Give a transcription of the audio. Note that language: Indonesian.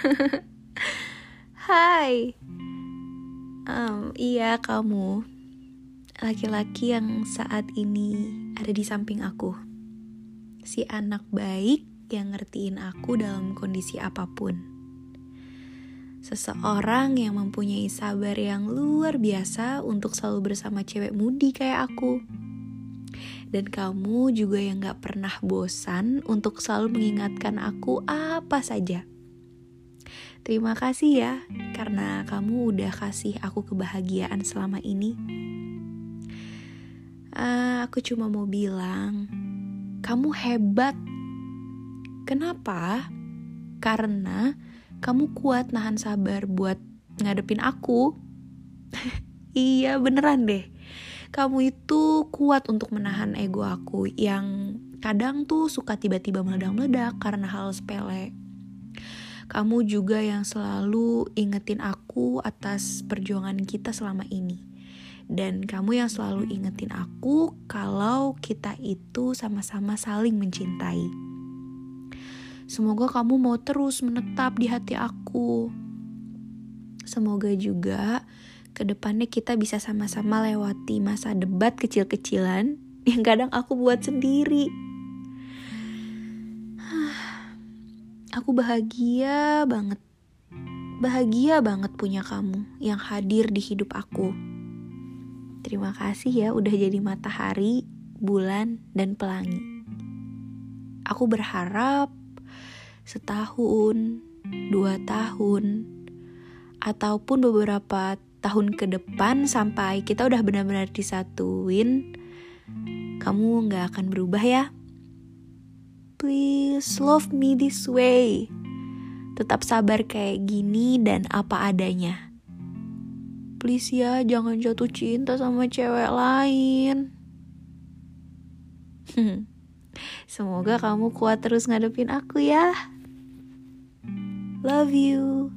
Hai. Um, Iya kamu. Laki-laki yang saat ini ada di samping aku. Si anak baik yang ngertiin aku dalam kondisi apa pun. Seseorang yang mempunyai sabar yang luar biasa untuk selalu bersama cewek mudi kayak aku. Dan kamu juga yang gak pernah bosan untuk selalu mengingatkan aku apa saja. Terima kasih ya, karena kamu udah kasih aku kebahagiaan selama ini. Uh, aku cuma mau bilang, kamu hebat. Kenapa? Karena kamu kuat nahan sabar buat ngadepin aku. iya, beneran deh kamu itu kuat untuk menahan ego aku yang kadang tuh suka tiba-tiba meledak-meledak karena hal sepele. Kamu juga yang selalu ingetin aku atas perjuangan kita selama ini. Dan kamu yang selalu ingetin aku kalau kita itu sama-sama saling mencintai. Semoga kamu mau terus menetap di hati aku. Semoga juga ke depannya kita bisa sama-sama lewati masa debat kecil-kecilan yang kadang aku buat sendiri. Aku bahagia banget. Bahagia banget punya kamu yang hadir di hidup aku. Terima kasih ya udah jadi matahari, bulan, dan pelangi. Aku berharap setahun, dua tahun, ataupun beberapa tahun ke depan sampai kita udah benar-benar disatuin, kamu nggak akan berubah ya. Please love me this way. Tetap sabar kayak gini dan apa adanya. Please ya, jangan jatuh cinta sama cewek lain. Semoga kamu kuat terus ngadepin aku ya. Love you.